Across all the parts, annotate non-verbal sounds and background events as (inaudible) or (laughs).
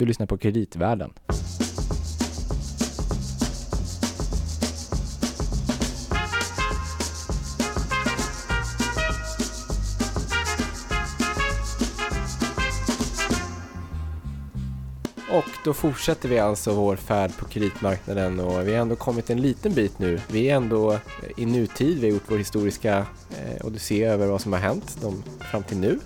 Du lyssnar på Kreditvärlden. Och då fortsätter vi alltså vår färd på kreditmarknaden och vi har ändå kommit en liten bit nu. Vi är ändå eh, i nutid, vi har gjort vår historiska eh, odyssé över vad som har hänt de, fram till nu.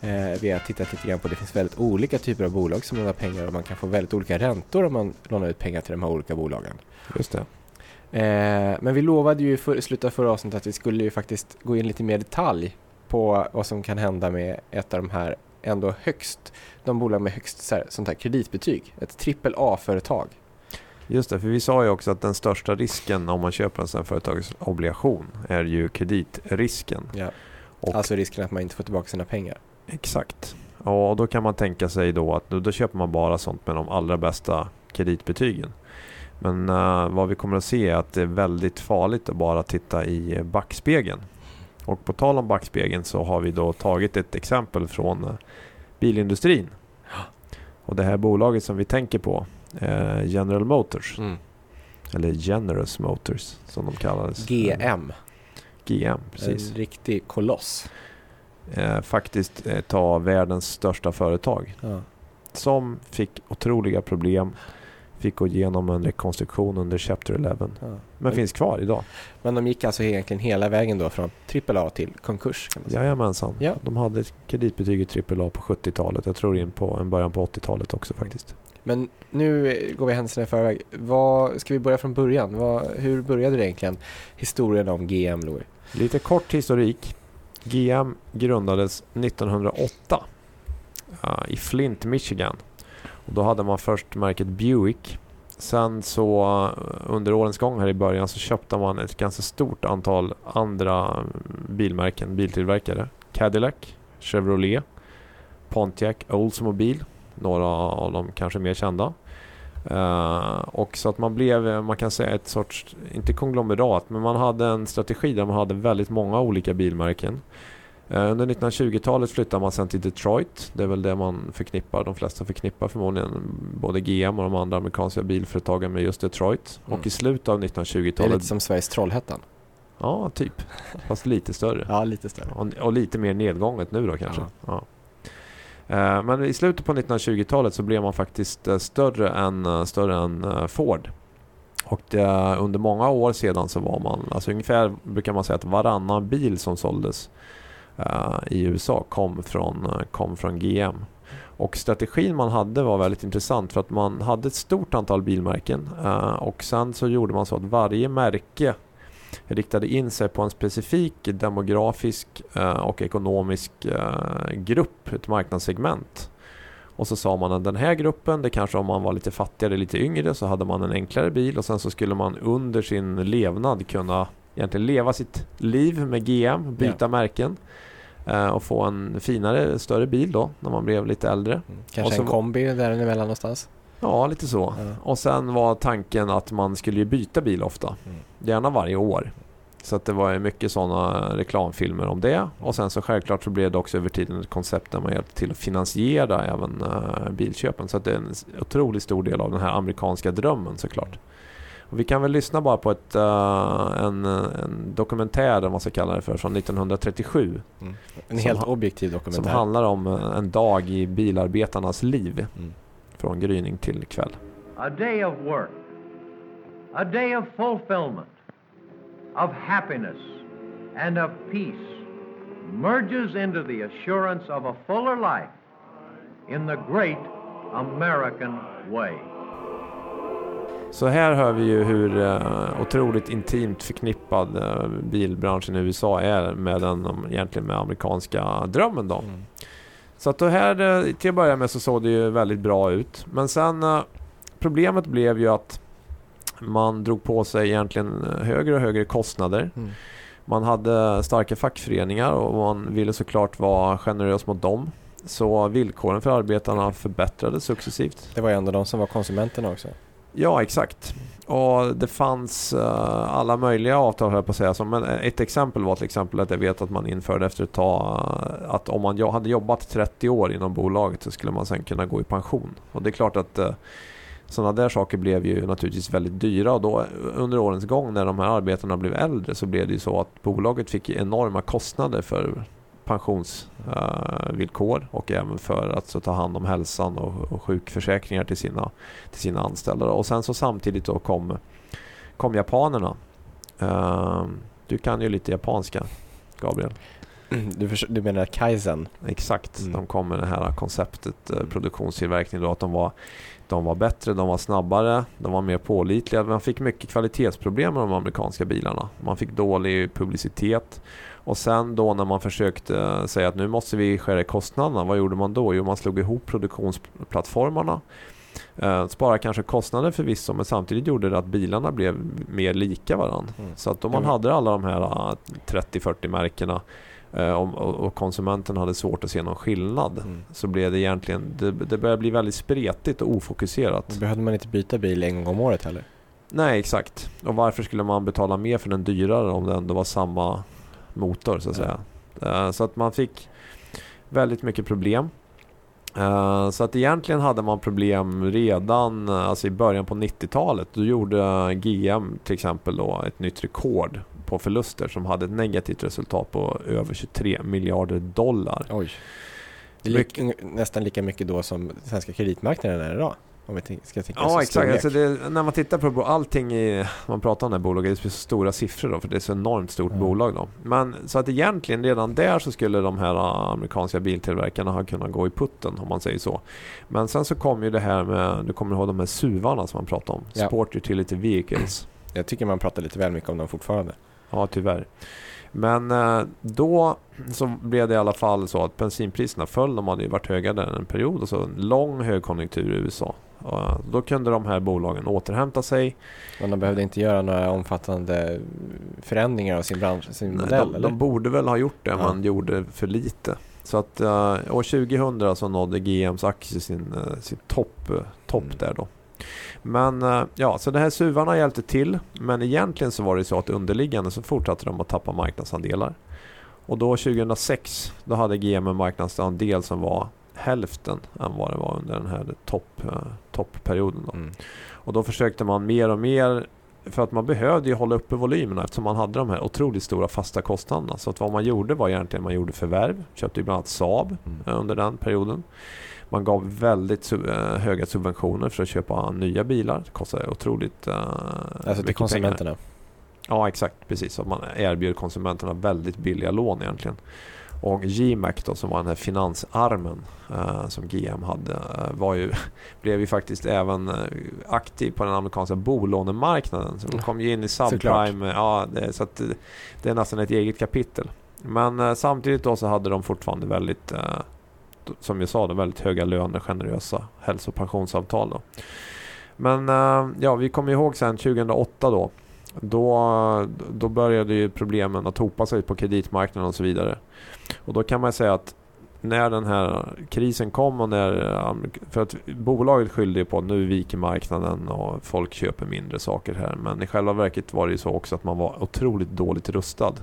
Eh, vi har tittat lite grann på, det finns väldigt olika typer av bolag som lånar pengar och man kan få väldigt olika räntor om man lånar ut pengar till de här olika bolagen. Just det. Eh, men vi lovade ju i slutet av förra avsnittet att vi skulle ju faktiskt gå in lite mer detalj på vad som kan hända med ett av de här ändå högst, de bolag med högst så här, sånt här kreditbetyg. Ett trippel A-företag. Just det, för vi sa ju också att den största risken om man köper en sån här företagsobligation är ju kreditrisken. Ja. Och Alltså risken att man inte får tillbaka sina pengar. Exakt. Och då kan man tänka sig då att då, då köper man bara sånt med de allra bästa kreditbetygen. Men eh, vad vi kommer att se är att det är väldigt farligt att bara titta i backspegeln. Och på tal om backspegeln så har vi då tagit ett exempel från eh, bilindustrin. Och det här bolaget som vi tänker på är General Motors. Mm. Eller Generous Motors som de kallades. GM, GM, precis. en riktig koloss. Eh, faktiskt ett av världens största företag. Ja. som fick otroliga problem. Fick gå igenom en rekonstruktion under Chapter 11. Ja. Men Men- finns kvar idag. Men de gick alltså egentligen hela vägen då från AAA till konkurs kan man säga. Jajamensan. Ja. De hade ett kreditbetyg i AAA på 70-talet. Jag tror in på en början på 80-talet också faktiskt. Men nu eh, går vi händelserna i förväg. Vad, ska vi börja från början? Vad, hur började det egentligen historien om GM Louis? Lite kort historik. GM grundades 1908 uh, i Flint, Michigan. Och då hade man först märket Buick. Sen så eh, under årens gång här i början så köpte man ett ganska stort antal andra mm, bilmärken, biltillverkare. Cadillac, Chevrolet, Pontiac, Oldsmobile. Några av de kanske mer kända. Eh, och så att man blev, eh, man kan säga ett sorts, inte konglomerat, men man hade en strategi där man hade väldigt många olika bilmärken. Eh, under 1920-talet flyttade man sen till Detroit. Det är väl det man förknippar, de flesta förknippar förmodligen både GM och de andra amerikanska bilföretagen med just Detroit. Mm. Och i slutet av Det är 1920-talet, lite som Sveriges Trollhättan. ja typ, fast lite större. Ja, lite större. Och, och lite mer nedgånget nu då kanske. Ja. Eh, Eh, men i slutet på 1920-talet så blev man faktiskt eh, större än, eh, större än Ford. Och det, under många år sedan så var man, alltså ungefär brukar man säga att varannan bil som såldes i USA kom från, kom från GM. Och strategin man hade var väldigt intressant för att man hade ett stort antal bilmärken och sen så gjorde man så att varje märke riktade in sig på en specifik demografisk eh, och ekonomisk eh, grupp, ett marknadssegment. Och så sa man att den här gruppen, det kanske om man var lite fattigare, lite yngre, så hade man en enklare bil och sen så skulle man under sin levnad kunna egentligen leva sitt liv med GM, byta märken eh, och få en finare, större bil då när man blev lite äldre. Mm. Kanske så- en kombi däremellan någonstans. Ja, lite så. Ja. Och sen var tanken att man skulle ju byta bil ofta. Mm. Gärna varje år. Så att det var mycket sådana reklamfilmer om det. Och sen så självklart så blev det också över tiden ett koncept där man hjälpte till att finansiera även uh, bilköpen. Så att det är en otroligt stor del av den här amerikanska drömmen såklart. Och vi kan väl lyssna bara på ett, eh, en, en dokumentär, vad man ska kalla det för, från 1937. Mm. En Som helt objektiv Som dokumentär. handlar om eh, en dag i bilarbetarnas liv. Mm. Från gryning till kväll. A day of work, a day of fulfillment, of happiness, and of peace merges into the assurance of a fuller life in the great American way. Så här hör vi ju hur eh, otroligt intimt förknippad eh, bilbranschen i USA är med den egentligen med amerikanska drömmen då. Mm. Så att det här eh, till att börja med så såg det ju väldigt bra ut. Men sen eh, problemet blev ju att man drog på sig egentligen eh, högre och högre kostnader. Mm. Man hade starka fackföreningar och man ville såklart vara generös mot dem. Så villkoren för arbetarna förbättrades successivt. Det var ju ändå de som var konsumenterna också. Ja, exakt och det fanns eh, alla möjliga avtal här på att säga. Men eh, ett exempel var till exempel att jag vet att man införde efter ett tag eh, att om man hade jobbat 30 år inom bolaget så skulle man sen kunna gå i pension. Och det är klart att sådana där saker blev ju naturligtvis väldigt dyra och då under årens gång när de här arbetarna blev äldre så blev det ju så att bolaget fick enorma kostnader för pensionsvillkor eh, och även för att så, ta hand om hälsan och, och sjukförsäkringar till sina, till sina anställda. Och sen så samtidigt då kom, kom japanerna. Ehm, du kan ju lite japanska, Gabriel. Du, du menar Kaizen? Exakt, mm. de kom med det här konceptet eh, produktionstillverkning då att de var, de var bättre, de var snabbare, de var mer pålitliga. Man fick mycket kvalitetsproblem med de amerikanska bilarna. Man fick dålig publicitet och sen då när man försökte säga att nu måste vi skära kostnaderna, vad gjorde man då? Jo, man slog ihop produktionsplattformarna. Eh, spara kanske kostnader förvisso men samtidigt gjorde det att bilarna blev mer lika varandra. Mm. Så att om man hade alla de här 30-40 eh, märkena eh, och konsumenten hade svårt att se någon skillnad mm. så blev det egentligen, det, det började bli väldigt spretigt och ofokuserat. behövde man inte byta bil en gång om året heller? Nej exakt. Och varför skulle man betala mer för den dyrare om det ändå var samma motor så att säga. Uh, så att man fick väldigt mycket problem. Uh, så att egentligen hade man problem redan alltså i början på 90-talet. Då gjorde GM till exempel då ett nytt rekord på förluster som hade ett negativt resultat på över 23 miljarder dollar. Oj. Det är li nästan lika mycket då som svenska kreditmarknaden är idag. Om vi ska tänka ja exakt, alltså det, när man tittar på allting i, man pratar om det här bolaget, det är så stora siffror då för det är så enormt stort mm. bolag då. Men så att egentligen redan där så skulle de här äh, amerikanska biltillverkarna ha kunnat gå i putten om man säger så. Men sen så kom ju det här med, du kommer ihåg de här SUVarna som man pratade om, ja. Sport Utility Vehicles. Jag tycker man pratar lite väl mycket om dem fortfarande. Ja tyvärr. Men äh, då så blev det i alla fall så att bensinpriserna föll. De hade ju varit höga där en period och så en lång högkonjunktur i USA. Då kunde de här bolagen återhämta sig. Men de behövde inte göra några omfattande förändringar av sin, bransch, sin modell? De, de, borde väl ha gjort det, ja. men gjorde för lite. Så att uh, år 2000 så nådde GMs aktie sin, uh, sin topp top mm. där då. Men ja, så det här suvarna hjälpte till. Men egentligen så var det så att underliggande så fortsatte de att tappa marknadsandelar. Och då 2006 då hade GM en marknadsandel som var hälften än vad det var under den här topp, uh, toppperioden. Då. Mm. Och då försökte man mer och mer för att man behövde ju hålla uppe volymerna eftersom man hade de här otroligt stora fasta kostnaderna. Så att vad man gjorde var egentligen man gjorde förvärv. Köpte ju bland annat Saab mm. uh, under den perioden. Man gav väldigt sub uh, höga subventioner för att köpa nya bilar. Det kostade otroligt uh, Alltså till konsumenterna? Pengar. Ja exakt, precis. Så man erbjöd konsumenterna väldigt billiga lån egentligen. Och GMAC då, som var den här finansarmen uh, som GM hade uh, var ju, (laughs) blev ju faktiskt även uh, aktiv på den amerikanska bolånemarknaden. Så de kom ju in i subprime. Ja, det, så att, det är nästan ett eget kapitel. Men samtidigt då så hade de fortfarande väldigt, som jag sa, väldigt höga löner, generösa hälso och pensionsavtal. Då. Men ja, vi kommer ihåg sen 2008 då. Då, då började ju problemen att hopa sig på kreditmarknaden och så vidare. Och då kan man säga att när den här krisen kom och när... Eh, för att bolaget skyllde på att nu viker marknaden och folk köper mindre saker här. Men i själva verket var det ju så också att man var otroligt dåligt rustad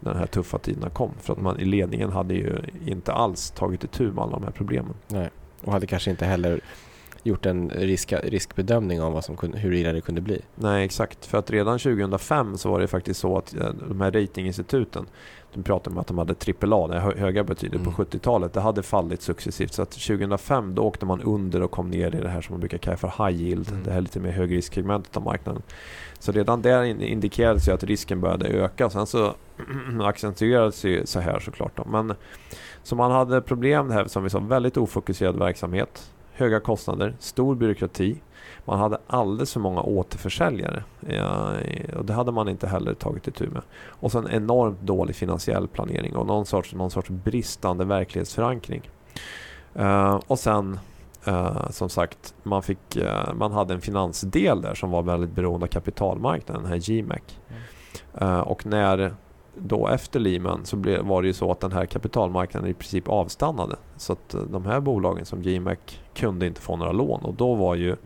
när den här tuffa tiderna kom. För att man i ledningen hade ju inte alls tagit itu med alla de här problemen. Nej, och hade kanske inte heller gjort en risk, riskbedömning om vad som kunde, hur illa det kunde bli. Nej, exakt. För att redan 2005 så var det faktiskt så att eh, de här ratinginstituten de pratade om att de hade AAA, det höga betyder mm. på 70-talet. Det hade fallit successivt. Så att 2005 då åkte man under och kom ner i det här som man brukar kalla för high yield. Mm. Det här lite mer högrisksegmentet av marknaden. Så redan där indikerades ju att risken började öka. Sen så (clears throat) accentuerades ju så här såklart. Då. Men så man hade problem det här som vi sa, väldigt ofokuserad verksamhet höga kostnader, stor byråkrati. Man hade alldeles för många återförsäljare ja, och det hade man inte heller tagit itu med. Och sen enormt dålig finansiell planering och någon sorts, någon sorts bristande verklighetsförankring. Uh, och sen uh, som sagt, man, fick, uh, man hade en finansdel där som var väldigt beroende av kapitalmarknaden, den här GMAC. Mm. och när då efter Lehman så blev, var det ju så att den här kapitalmarknaden i princip avstannade. Så att eh, de här bolagen som GMAC kunde inte få några lån och då var ju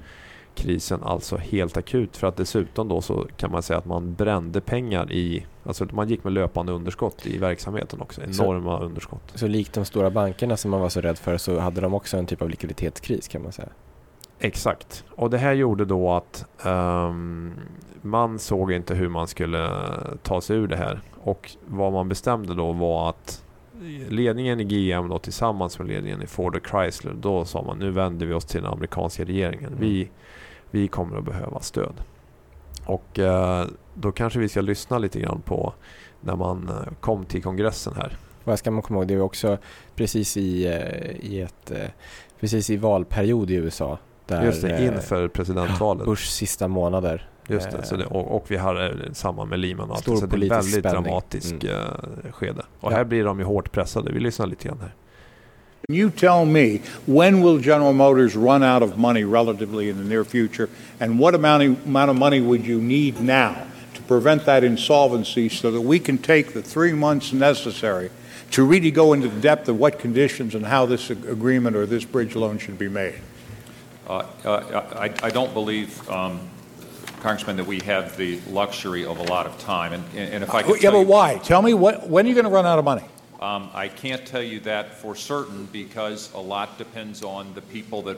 krisen alltså helt akut för att dessutom då så kan man säga att man brände pengar i, alltså man gick med löpande underskott i verksamheten också, enorma så, underskott. Så likt de stora bankerna som man var så rädd för så hade de också en typ av likviditetskris kan man säga? Exakt, och det här gjorde då att um, man såg inte hur man skulle ta sig ur det här och vad man bestämde då var att ledningen i GM då tillsammans med ledningen i Ford och Chrysler, då sa man nu vänder vi oss till den amerikanska regeringen. Mm. Vi, vi kommer att behöva stöd. Och eh, då kanske vi ska lyssna lite grann på när man eh, kom till kongressen här. Vad ska man komma ihåg? Det är också precis i, eh, i ett eh, precis i valperiod i USA. Där, Just det, inför presidentvalet. Bushs sista månader. Just det, så det, och, och, vi har samma med Lehman. Stor så det är en väldigt spänning. dramatisk mm. uh, skede. Och ja. här blir de ju hårt pressade. Vi lyssnar lite grann här. You tell me when will General Motors run out of money relatively in the near future, and what amount of, amount of money would you need now to prevent that insolvency, so that we can take the three months necessary to really go into the depth of what conditions and how this agreement or this bridge loan should be made? Uh, uh, I, I, don't believe. Um, Congressman, that we have the luxury of a lot of time. And, and if I could yeah, but you, why? Tell me what, when are you going to run out of money? Um, I can't tell you that for certain because a lot depends on the people that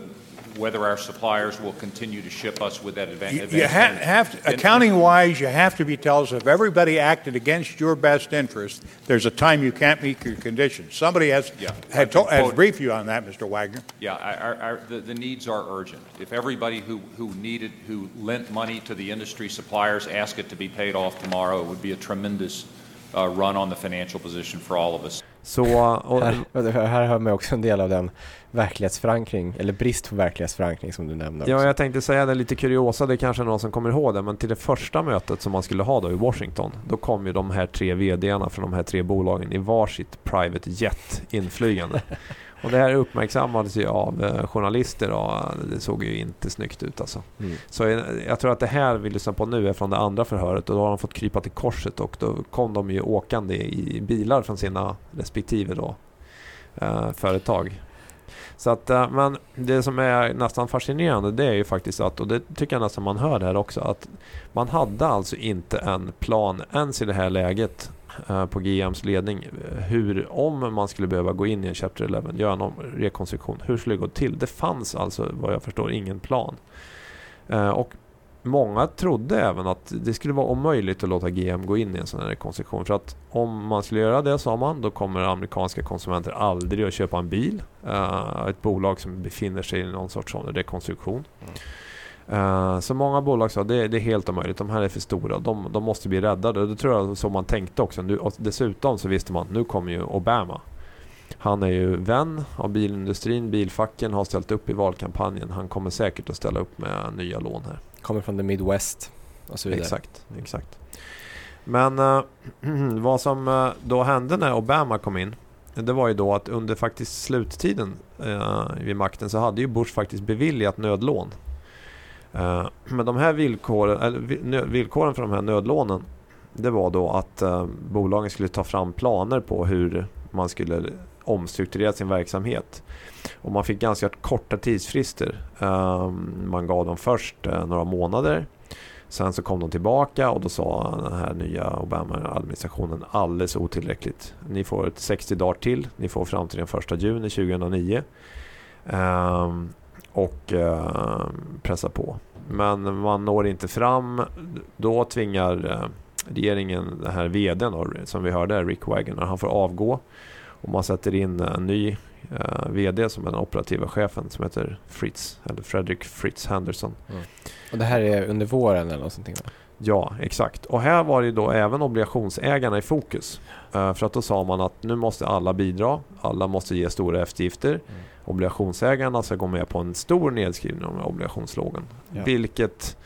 whether our suppliers will continue to ship us with that advantage. You, you ha- have to, accounting wise, you have to be tell us if everybody acted against your best interest, there's a time you can't meet your conditions. Somebody has yeah, had to, has briefed you on that, Mr. Wagner. Yeah, our, our, the, the needs are urgent. If everybody who, who needed who lent money to the industry suppliers ask it to be paid off tomorrow, it would be a tremendous uh, run on the financial position for all of us. Så, och, här, här hör man också en del av den verklighetsförankring, eller brist på verklighetsförankring som du nämnde. Ja, jag tänkte säga det lite kuriosa, det är kanske någon som kommer ihåg det, men till det första mötet som man skulle ha då i Washington, då kom ju de här tre VDarna från de här tre bolagen i varsitt private jet inflygande. (laughs) Och det här uppmärksammades ju av eh, journalister och det såg ju inte snyggt ut alltså. Mm. Så jag, tror att det här vi lyssnar på nu är från det andra förhöret och då har de fått krypa till korset och då kom de ju åkande i bilar från sina respektive då, eh, företag. Så att, eh, men det som är nästan fascinerande det är ju faktiskt att, och det tycker jag nästan man hör här också, att man hade alltså inte en plan ens i det här läget Eh, på GMs ledning hur, om man skulle behöva gå in i en Chapter 11, göra någon rekonstruktion, hur skulle det gå till? Det fanns alltså vad jag förstår ingen plan. Eh, och många trodde även att det skulle vara omöjligt att låta GM gå in i en sån här rekonstruktion. För att om man skulle göra det, sa man, då kommer amerikanska konsumenter aldrig att köpa en bil. Eh, ett bolag som befinner sig i någon sorts sån rekonstruktion. Mm. Uh, så många bolag sa det, det är helt omöjligt, de här är för stora, de, de måste bli räddade. Det tror jag så man tänkte också. Nu, dessutom så visste man, nu kommer ju Obama. Han är ju vän av bilindustrin, bilfacken har ställt upp i valkampanjen. Han kommer säkert att ställa upp med nya lån här. Kommer från the Midwest och så vidare. Exakt, exakt. Men uh, (clears throat) vad som uh, då hände när Obama kom in det var ju då att under faktiskt sluttiden uh, vid makten så hade ju Bush faktiskt beviljat nödlån Eh, Eh, men de här villkoren, eller villkoren för de här nödlånen det var då att eh, bolagen skulle ta fram planer på hur man skulle omstrukturera sin verksamhet. Och man fick ganska korta tidsfrister. Eh, man gav dem först några månader. Sen så kom de tillbaka och då sa den här nya Obama-administrationen alldeles otillräckligt. Ni får 60 dagar till. Ni får fram till den 1 juni 2009 och eh, pressa på. Men man når inte fram. Då tvingar eh, regeringen, den här VDn som vi hörde, Rick Wagner, han får avgå. Och man sätter in en ny eh, VD som är den operativa chefen som heter Fritz, eller Fredrik Fritz Henderson. Mm. Och det här är under våren eller något sånt? Ja, exakt. Och här var det då även obligationsägarna i fokus. Uh, för att då sa man att nu måste alla bidra, alla måste ge stora eftergifter. Mm obligationsägarna ska gå med på en stor nedskrivning av obligationslågen. Ja. Vilket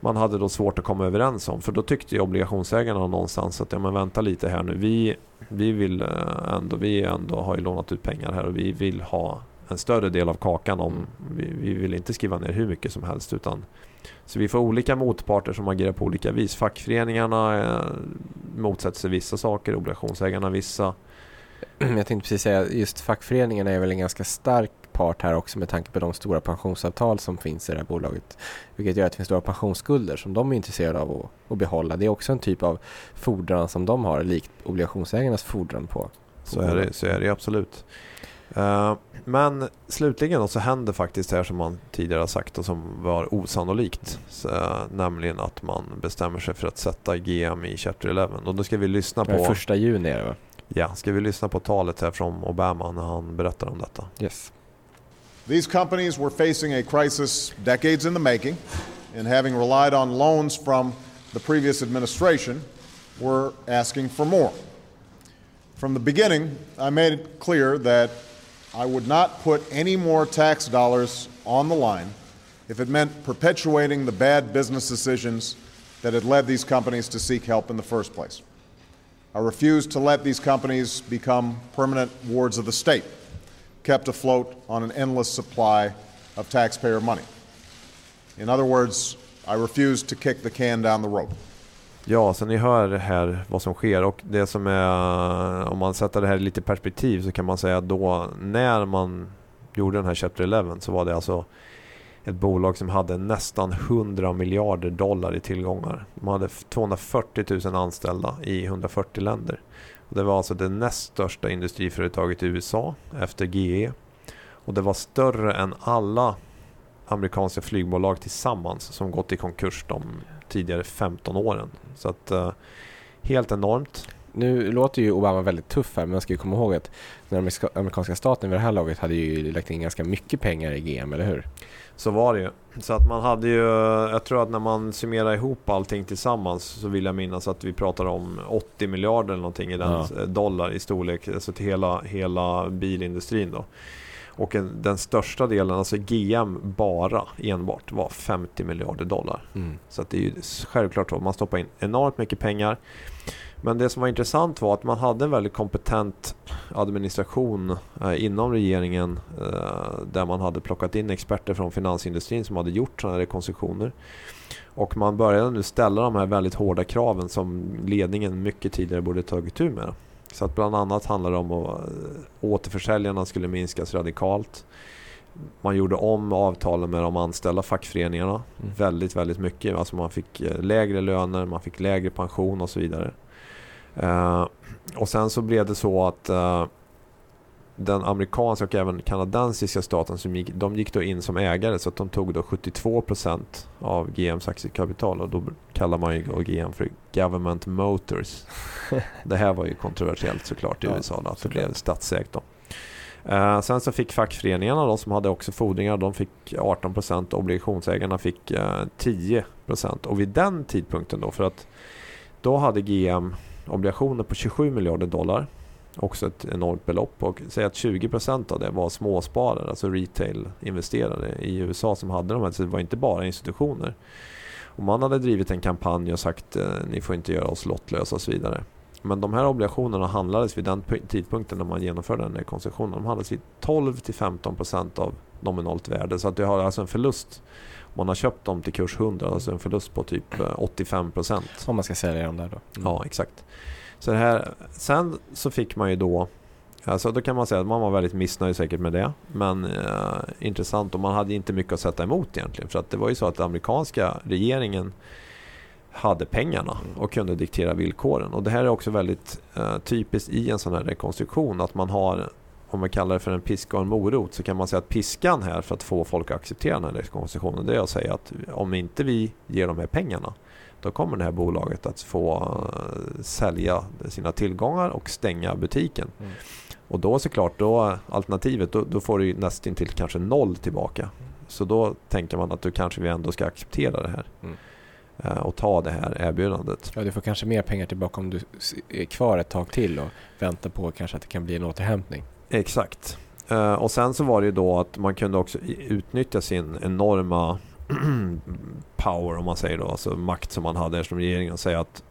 man hade då svårt att komma överens om. För då tyckte ju obligationsägarna någonstans att ja men vänta lite här nu. Vi, vi vill eh, ändå, vi ändå har ju lånat ut pengar här och vi vill ha en större del av kakan. om vi, vi vill inte skriva ner hur mycket som helst utan så vi får olika motparter som agerar på olika vis. Fackföreningarna eh, motsätter sig vissa saker, obligationsägarna vissa. (clears throat) jag tänkte precis säga, just fackföreningarna är väl en ganska stark part här också med tanke på de stora pensionsavtal som finns i det här bolaget. Vilket gör att det finns stora pensionsskulder som de är intresserade av att, att behålla. Det är också en typ av fordran som de har, likt obligationsägarnas fordran på. Så är det, så är det absolut. Uh, men slutligen så händer faktiskt det här som man tidigare har sagt och som var osannolikt. Så, uh, nämligen att man bestämmer sig för att sätta GM i Chapter 11. Och då ska vi lyssna på... Första juni är det va? Ja, ska vi lyssna på talet här från Obama när han berättar om detta. Yes. These companies were facing a crisis decades in the making and having relied on loans from the previous administration were asking for more. From the beginning, I made it clear that I would not put any more tax dollars on the line if it meant perpetuating the bad business decisions that had led these companies to seek help in the first place. I refused to let these companies become permanent wards of the state, kept afloat on an endless supply of taxpayer money. In other words, I refused to kick the can down the road. Ja, så ni hör här vad som sker och det som är, om man sätter det här i lite perspektiv så kan man säga att då när man gjorde den här Chapter 11 så var det alltså ett bolag som hade nästan 100 miljarder dollar i tillgångar. De hade 240 000 anställda i 140 länder. Och det var alltså det näst största industriföretaget i USA efter GE. Och det var större än alla amerikanska flygbolag tillsammans som gått i konkurs de tidigare 15 åren. Så att uh, helt enormt. Nu låter ju Obama väldigt tuff här men man ska ju komma ihåg att den amerikanska staten vid det här laget hade ju lagt in ganska mycket pengar i GM, eller hur? Så var det ju. Så att man hade ju, jag tror att när man summerar ihop allting tillsammans så vill jag minnas att vi pratar om 80 miljarder eller någonting i den ja. dollar i storlek, alltså till hela, hela bilindustrin då. Och en, den största delen, alltså GM bara enbart, var 50 miljarder dollar. Mm. Så det är ju självklart så, man stoppar in enormt mycket pengar. Men det som var intressant var att man hade en väldigt kompetent administration eh, inom regeringen eh, där man hade plockat in experter från finansindustrin som hade gjort sådana här rekonstruktioner. Och man började nu ställa de här väldigt hårda kraven som ledningen mycket tidigare borde tagit tur med. Så att bland annat handlar det om att eh, återförsäljarna skulle minskas radikalt. Man gjorde om avtalen med de anställda fackföreningarna mm. väldigt, väldigt mycket. Alltså man fick eh, lägre löner, man fick lägre pension och så vidare. Uh, och sen så blev det så att uh, den amerikanska och även kanadensiska staten som gick, de gick då in som ägare så att de tog då 72% av GMs aktiekapital och då kallar man ju GM för Government Motors. (laughs) det här var ju kontroversiellt såklart i ja, USA då, att det blev statsägt då. Uh, sen så fick fackföreningarna då, som hade också fordringar, de fick 18% och obligationsägarna fick uh, 10%. Och vid den tidpunkten då, för att då hade GM obligationer på 27 miljarder dollar. Också ett enormt belopp och säg att 20% av det var småsparare, alltså retail-investerare i USA som hade de här. Så det var inte bara institutioner. Och man hade drivit en kampanj och sagt eh, ni får inte göra oss lottlösa och så vidare. Men de här obligationerna handlades vid den tidpunkten när man genomförde den här koncessionen. De handlades vid 12-15% av nominalt värde. Så att du har alltså en förlust man har köpt dem till kurs 100, alltså en förlust på typ 85 eh, Om man ska sälja dem där då? Mm. Ja, exakt. Så det här, sen så fick man ju då Alltså då kan man säga att man var väldigt missnöjd säkert med det. Men eh, intressant och man hade inte mycket att sätta emot egentligen. För att det var ju så att den amerikanska regeringen hade pengarna och kunde diktera villkoren. Och det här är också väldigt eh, typiskt i en sån här rekonstruktion att man har om man kallar det för en piska och en morot så kan man säga att piskan här för att få folk att acceptera den här rekonstruktionen det är att säga att om inte vi ger de här pengarna då kommer det här bolaget att få uh, sälja sina tillgångar och stänga butiken. Mm. Och då såklart, då, alternativet, då, då får du nästintill kanske noll tillbaka. Så då tänker man att du kanske vi ändå ska acceptera det här. Mm. Uh, och ta det här erbjudandet. Ja, du får kanske mer pengar tillbaka om du är kvar ett tag till och väntar på kanske att det kan bli en återhämtning. Exakt. Uh, och sen så var det ju då att man kunde också utnyttja sin enorma (clears throat) power om man säger då, alltså makt som man hade som regering och säga att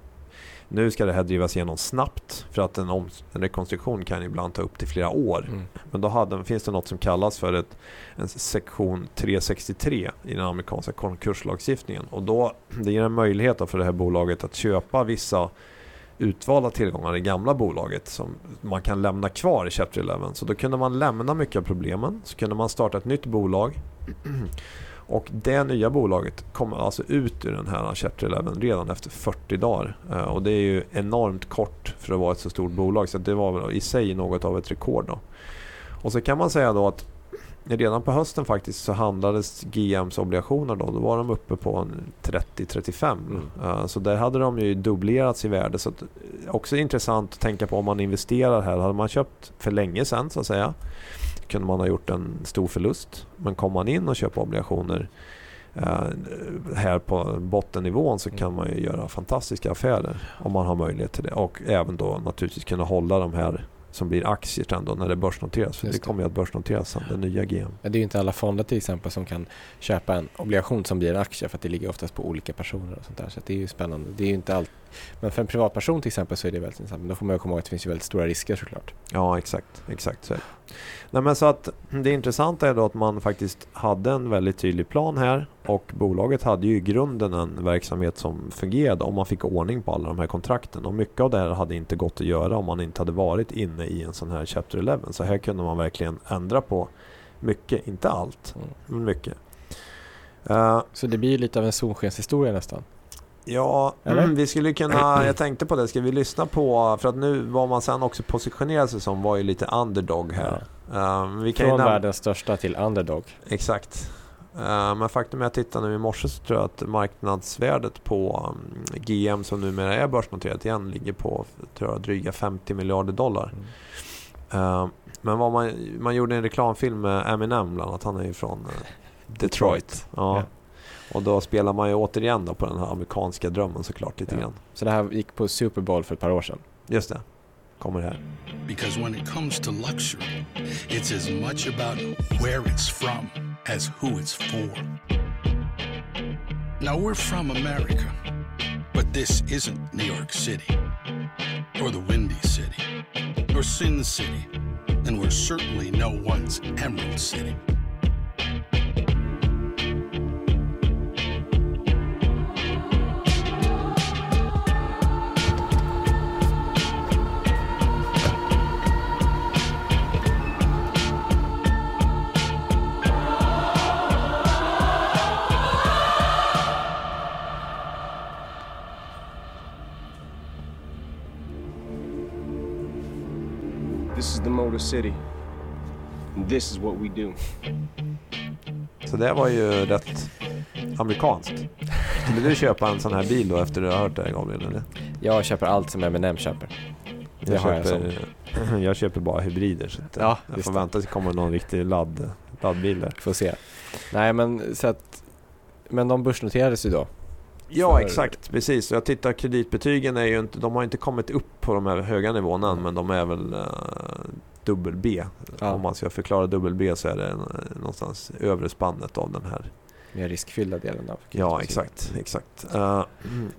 nu ska det här drivas igenom snabbt för att en, om, en rekonstruktion kan ibland ta upp till flera år. Mm. Men då hade, finns det något som kallas för ett, en sektion 363 i den amerikanska konkurslagstiftningen och då (clears throat) det ger en möjlighet för det här bolaget att köpa vissa utvalda tillgångar i gamla bolaget som man kan lämna kvar i Chapter 11. Så då kunde man lämna mycket av problemen. Så kunde man starta ett nytt bolag. (clears throat) Och det nya bolaget kom alltså ut ur den här Chapter 11 redan efter 40 dagar. Eh, och det är ju enormt kort för att vara ett så stort bolag. Så det var i sig något av ett rekord. Då. Och så kan man säga då att redan på hösten faktiskt så handlades GMs obligationer då. Då var de uppe på 30-35. Mm. Uh, så där hade de ju dubblerats i värde. Så att, också intressant att tänka på om man investerar här. Hade man köpt för länge sedan så att säga kunde man ha gjort en stor förlust. Men kommer man in och köper obligationer uh, här på bottennivån så kan man ju göra fantastiska affärer om man har möjlighet till det. Och även då naturligtvis kunna hålla de här som blir aktier sen då när det börsnoteras. För det kommer ju att börsnoteras sen, den nya GM. Ja, det är ju inte alla fonder till exempel som kan köpa en obligation som blir en aktie för att det ligger oftast på olika personer och sånt där. Så det är ju spännande. Det är ju inte allt. Men för en privatperson till exempel så är det väldigt intressant. Men då får man komma ihåg att det finns ju väldigt stora risker såklart. Ja, exakt. exakt så Nej, men så att det intressanta är då att man faktiskt hade en väldigt tydlig plan här och bolaget hade ju i grunden en verksamhet som fungerade om man fick ordning på alla de här kontrakten. Och mycket av det här hade inte gått att göra om man inte hade varit inne i en sån här Chapter 11. Så här kunde man verkligen ändra på mycket, inte allt, mm. men mycket. Uh, så det blir ju lite av en solskenshistoria nästan? Ja, mm, vi skulle kunna, (clears throat) jag tänkte på det, ska vi lyssna på, för att nu var man sen också positionerade sig som var ju lite underdog här. Ja. Um, vi kan Från världens största till underdog. Exakt. Uh, men faktum är att jag tittade nu i morse så tror jag att marknadsvärdet på um, GM som numera är börsnoterat igen ligger på tror jag, dryga 50 miljarder dollar. Mm. Uh, men vad man, man gjorde en reklamfilm med Eminem bland annat, han är ju från uh, Detroit. Detroit. Ja. ja. Och då spelar man ju återigen då på den här amerikanska drömmen såklart lite ja. grann. Så det här gick på Super Bowl för ett par år sedan? Just det. Kommer här. Because when it comes to luxury, it's as much about where it's from as who it's for. Now we're from America, but this isn't New York City, or the Windy City, or Sin City, and we're certainly no one's Emerald City. City. This is what we do. Så det var ju rätt amerikanskt. Skulle du köpa en sån här bil då efter du har hört det Gabriel? Eller? Jag köper allt som Eminem köper. Det jag, har köper, jag, (clears throat) jag köper bara hybrider. Så att ja, jag får vänta tills det kommer någon riktig ladd, laddbil där. Får se. Nej men så att, men de börsnoterades ju då. Ja för... exakt, precis. Jag tittar kreditbetygen är ju inte, de har inte kommit upp på de här höga nivåerna än men de är väl uh, dubbel B. Ja. Om man ska förklara dubbel B så är det någonstans övre spannet av den här mer riskfyllda delen av Ja, exakt. exakt. Uh,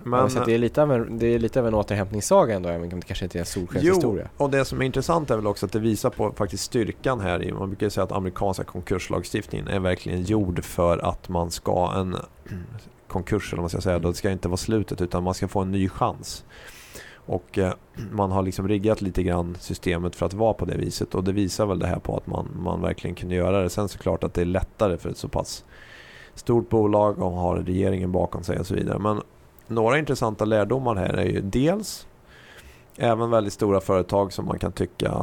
men, så det, är lite av en, det är lite av en återhämtningssaga ändå, även om det kanske inte är en solskenshistoria. Jo, och det som är intressant är väl också att det visar på faktiskt styrkan här. Man brukar säga att amerikanska konkurslagstiftningen är verkligen gjord för att man ska en (clears throat) konkurs, eller vad man ska säga, då ska inte vara slutet utan man ska få en ny chans. Och eh, (clears throat) man har liksom riggat lite grann systemet för att vara på det viset och det visar väl det här på att man, man verkligen kunde göra det. Sen såklart att det är lättare för ett så pass stort bolag och har regeringen bakom sig och så vidare. Men några intressanta lärdomar här är ju dels även väldigt stora företag som man kan tycka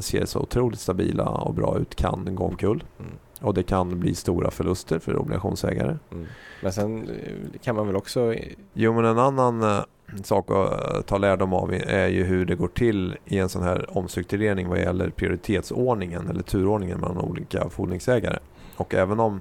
ser så otroligt stabila och bra ut kan gå omkull. Mm. Och det kan bli stora förluster för obligationsägare. Mm. Men sen kan man väl också... Jo men en annan eh, sak att eh, ta lärdom av är ju hur det går till i en sån här omstrukturering vad gäller prioritetsordningen eller turordningen mellan olika fordringsägare. Och även om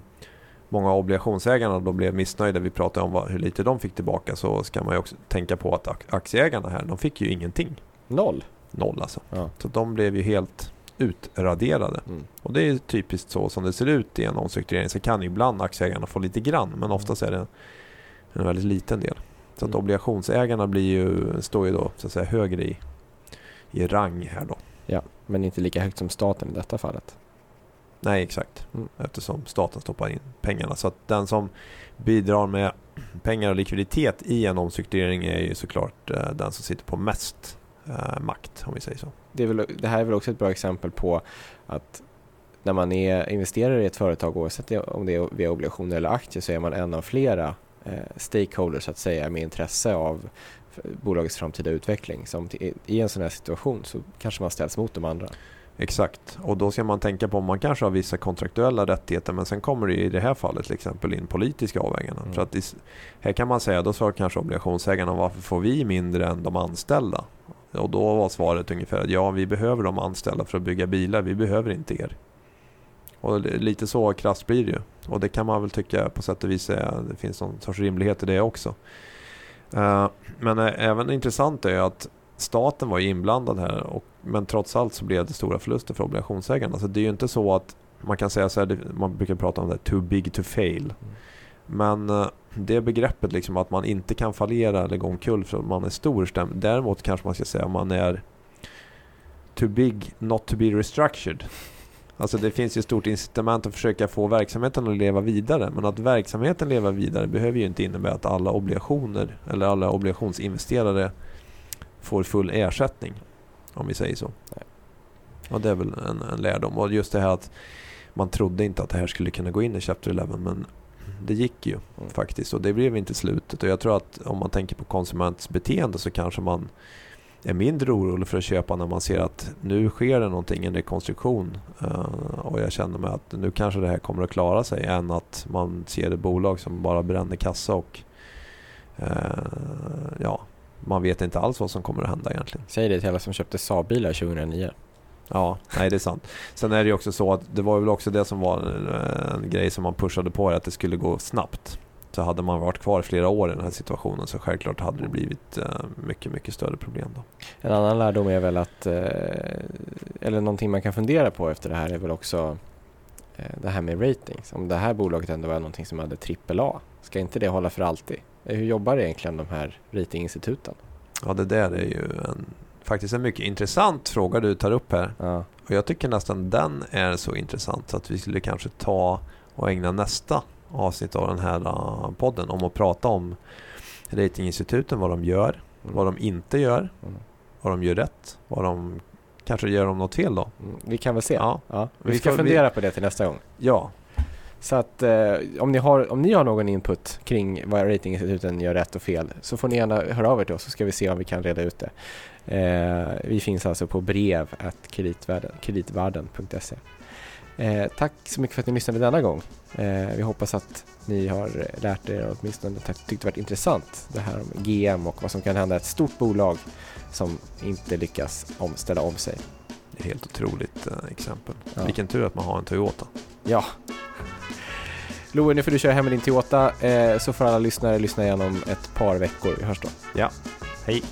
många av obligationsägarna då blev missnöjda, vi pratade om vad, hur lite de fick tillbaka, så ska man ju också tänka på att aktieägarna här, de fick ju ingenting. Noll? Noll alltså. Ja. Så de blev ju helt utraderade. Mm. Och det är typiskt så som det ser ut i en omstrukturering. Så kan ibland aktieägarna få lite grann, men oftast är det en väldigt liten del. Så att mm. obligationsägarna blir ju, står ju då så att säga högre i, i rang här då. Ja, men inte lika högt som staten i detta fallet. Nej, exakt. Mm. Eftersom staten stoppar in pengarna. Så att den som bidrar med pengar och likviditet i en omstrukturering är ju såklart eh, den som sitter på mest eh, makt, om vi säger så. Det, väl, det här är väl också ett bra exempel på att när man är, investerar i ett företag, oavsett om det är via obligationer eller aktier, så är man en av flera stakeholders så att säga med intresse av bolagets framtida utveckling. Som I en sån här situation så kanske man ställs mot de andra. Exakt, och då ska man tänka på om man kanske har vissa kontraktuella rättigheter men sen kommer det i det här fallet till exempel in politiska avväganden. Mm. Så att här kan man säga, då sa kanske obligationsägarna varför får vi mindre än de anställda? Och då var svaret ungefär att ja, vi behöver de anställda för att bygga bilar, vi behöver inte er. Och lite så krasst blir det ju. Och det kan man väl tycka på sätt och vis är, det finns någon sorts rimlighet i det också. Uh, men äh, även intressant är att staten var inblandad här och, men trots allt så blev det stora förluster för obligationsägarna. Så det är ju inte så att man kan säga så här, man brukar prata om det too big to fail. Mm. Men uh, det begreppet liksom att man inte kan fallera eller gå omkull för att man är stor. Däremot kanske man ska säga att man är too big not to be restructured. Alltså det finns ju stort incitament att försöka få verksamheten att leva vidare. Men att verksamheten lever vidare behöver ju inte innebära att alla obligationer eller alla obligationsinvesterare får full ersättning. Om vi säger så. Och det är väl en, en lärdom. Och just det här att man trodde inte att det här skulle kunna gå in i Chapter 11 men det gick ju mm. faktiskt och det blev inte slutet. Och jag tror att om man tänker på konsumentsbeteende så kanske man är mindre orolig för att köpa när man ser att nu sker det någonting, en rekonstruktion uh, och jag känner mig att nu kanske det här kommer att klara sig än att man ser ett bolag som bara bränner kassa och uh, ja, man vet inte alls vad som kommer att hända egentligen. Säg det till alla som köpte Saab-bilar 2009. Ja, nej det är sant. Sen är det ju också så att det var väl också det som var en grej som man pushade på att det skulle gå snabbt. Så hade man varit kvar flera år i den här situationen så självklart hade det blivit eh, mycket, mycket större problem då. En annan lärdom är väl att, eh, eller någonting man kan fundera på efter det här är väl också eh, det här med ratings. Om det här bolaget ändå var någonting som hade AAA, ska inte det hålla för alltid? Hur jobbar egentligen de här ratinginstituten? Ja, det där är ju en, faktiskt en mycket intressant fråga du tar upp här. Ja. Och jag tycker nästan den är så intressant så att vi skulle kanske ta och ägna nästa avsnitt av den här uh, podden om att prata om ratinginstituten, vad de gör, mm. vad de inte gör, mm. vad de gör rätt, vad de kanske gör de något fel då. Mm. Vi kan väl se. Ja. ja. Vi, vi ska fundera vi... på det till nästa gång. Ja, så att eh, om, ni har, om ni har någon input kring vad ratinginstituten gör rätt och fel så får ni gärna höra av er till oss så ska vi se om vi kan reda ut det. Eh, vi finns alltså på brev kreditvärden.se. Eh, tack så mycket för att ni lyssnade denna gång. Eh, vi hoppas att ni har lärt er åtminstone tyckt det varit intressant det här om GM och vad som kan hända ett stort bolag som inte lyckas omställa om sig. Det är helt otroligt eh, exempel. Ja. Vilken tur att man har en Toyota. Ja. (laughs) Loe, nu får du köra hem med din Toyota eh, så får alla lyssnare lyssna igen om ett par veckor. Vi hörs då. Ja, hej.